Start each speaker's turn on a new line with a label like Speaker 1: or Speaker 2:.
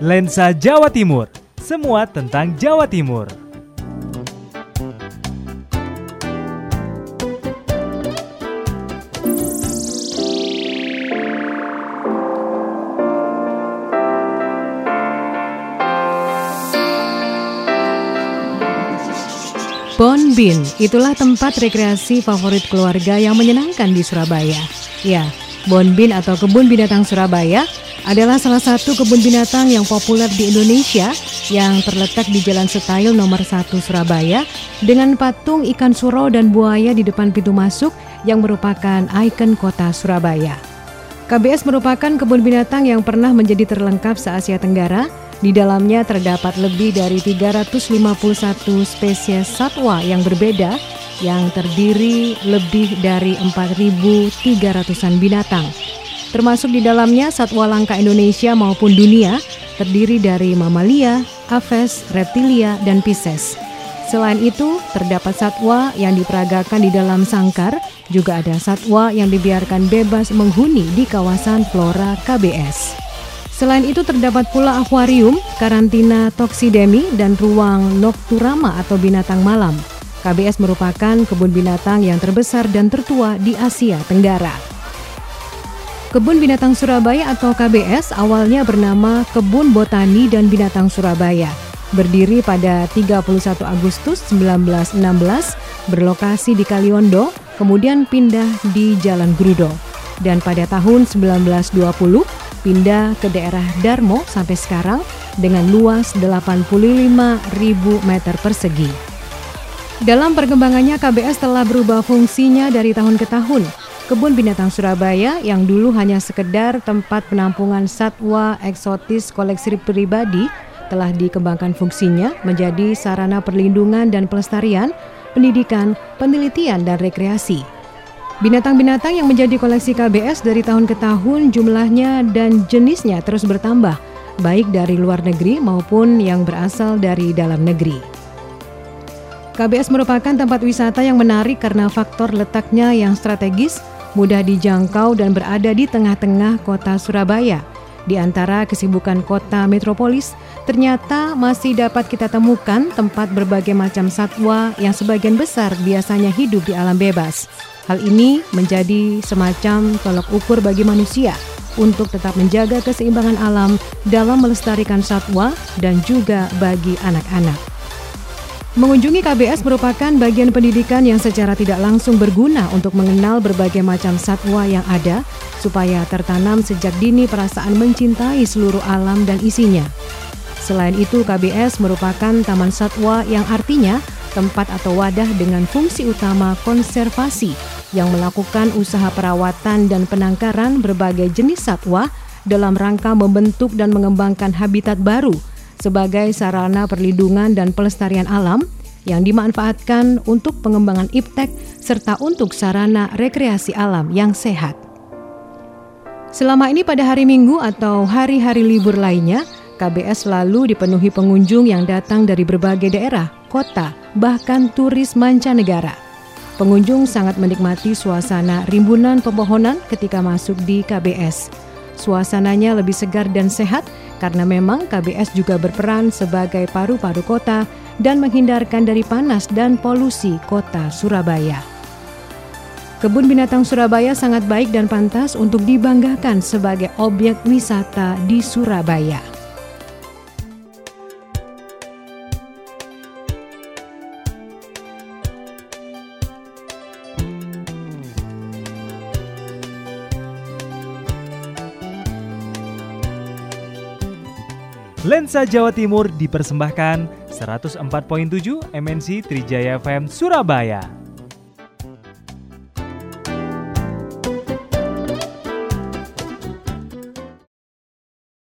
Speaker 1: Lensa Jawa Timur, semua tentang Jawa Timur.
Speaker 2: Bonbin, itulah tempat rekreasi favorit keluarga yang menyenangkan di Surabaya. Ya, Bonbin atau Kebun Binatang Surabaya adalah salah satu kebun binatang yang populer di Indonesia yang terletak di Jalan Setail nomor 1 Surabaya dengan patung ikan suro dan buaya di depan pintu masuk yang merupakan ikon kota Surabaya. KBS merupakan kebun binatang yang pernah menjadi terlengkap se-Asia Tenggara di dalamnya terdapat lebih dari 351 spesies satwa yang berbeda yang terdiri lebih dari 4.300-an binatang. Termasuk di dalamnya satwa langka Indonesia maupun dunia terdiri dari mamalia, aves, reptilia, dan pisces. Selain itu, terdapat satwa yang diperagakan di dalam sangkar, juga ada satwa yang dibiarkan bebas menghuni di kawasan flora KBS. Selain itu terdapat pula akuarium, karantina toksidemi, dan ruang nokturama atau binatang malam. KBS merupakan kebun binatang yang terbesar dan tertua di Asia Tenggara. Kebun Binatang Surabaya atau KBS awalnya bernama Kebun Botani dan Binatang Surabaya. Berdiri pada 31 Agustus 1916, berlokasi di Kaliondo, kemudian pindah di Jalan Grudo. Dan pada tahun 1920, pindah ke daerah Darmo sampai sekarang dengan luas 85.000 meter persegi. Dalam perkembangannya KBS telah berubah fungsinya dari tahun ke tahun. Kebun Binatang Surabaya yang dulu hanya sekedar tempat penampungan satwa eksotis koleksi pribadi telah dikembangkan fungsinya menjadi sarana perlindungan dan pelestarian, pendidikan, penelitian, dan rekreasi. Binatang-binatang yang menjadi koleksi KBS dari tahun ke tahun jumlahnya dan jenisnya terus bertambah, baik dari luar negeri maupun yang berasal dari dalam negeri. KBS merupakan tempat wisata yang menarik karena faktor letaknya yang strategis, mudah dijangkau dan berada di tengah-tengah kota Surabaya. Di antara kesibukan kota metropolis, ternyata masih dapat kita temukan tempat berbagai macam satwa yang sebagian besar biasanya hidup di alam bebas. Hal ini menjadi semacam tolok ukur bagi manusia untuk tetap menjaga keseimbangan alam dalam melestarikan satwa dan juga bagi anak-anak. Mengunjungi KBS merupakan bagian pendidikan yang secara tidak langsung berguna untuk mengenal berbagai macam satwa yang ada, supaya tertanam sejak dini perasaan mencintai seluruh alam dan isinya. Selain itu, KBS merupakan taman satwa yang artinya tempat atau wadah dengan fungsi utama konservasi yang melakukan usaha perawatan dan penangkaran berbagai jenis satwa dalam rangka membentuk dan mengembangkan habitat baru sebagai sarana perlindungan dan pelestarian alam yang dimanfaatkan untuk pengembangan iptek serta untuk sarana rekreasi alam yang sehat. Selama ini pada hari Minggu atau hari-hari libur lainnya, KBS selalu dipenuhi pengunjung yang datang dari berbagai daerah, kota, bahkan turis mancanegara. Pengunjung sangat menikmati suasana rimbunan pepohonan ketika masuk di KBS. Suasananya lebih segar dan sehat karena memang KBS juga berperan sebagai paru-paru kota dan menghindarkan dari panas dan polusi kota Surabaya. Kebun Binatang Surabaya sangat baik dan pantas untuk dibanggakan sebagai objek wisata di Surabaya.
Speaker 1: Lensa Jawa Timur dipersembahkan 104.7 MNC Trijaya FM Surabaya.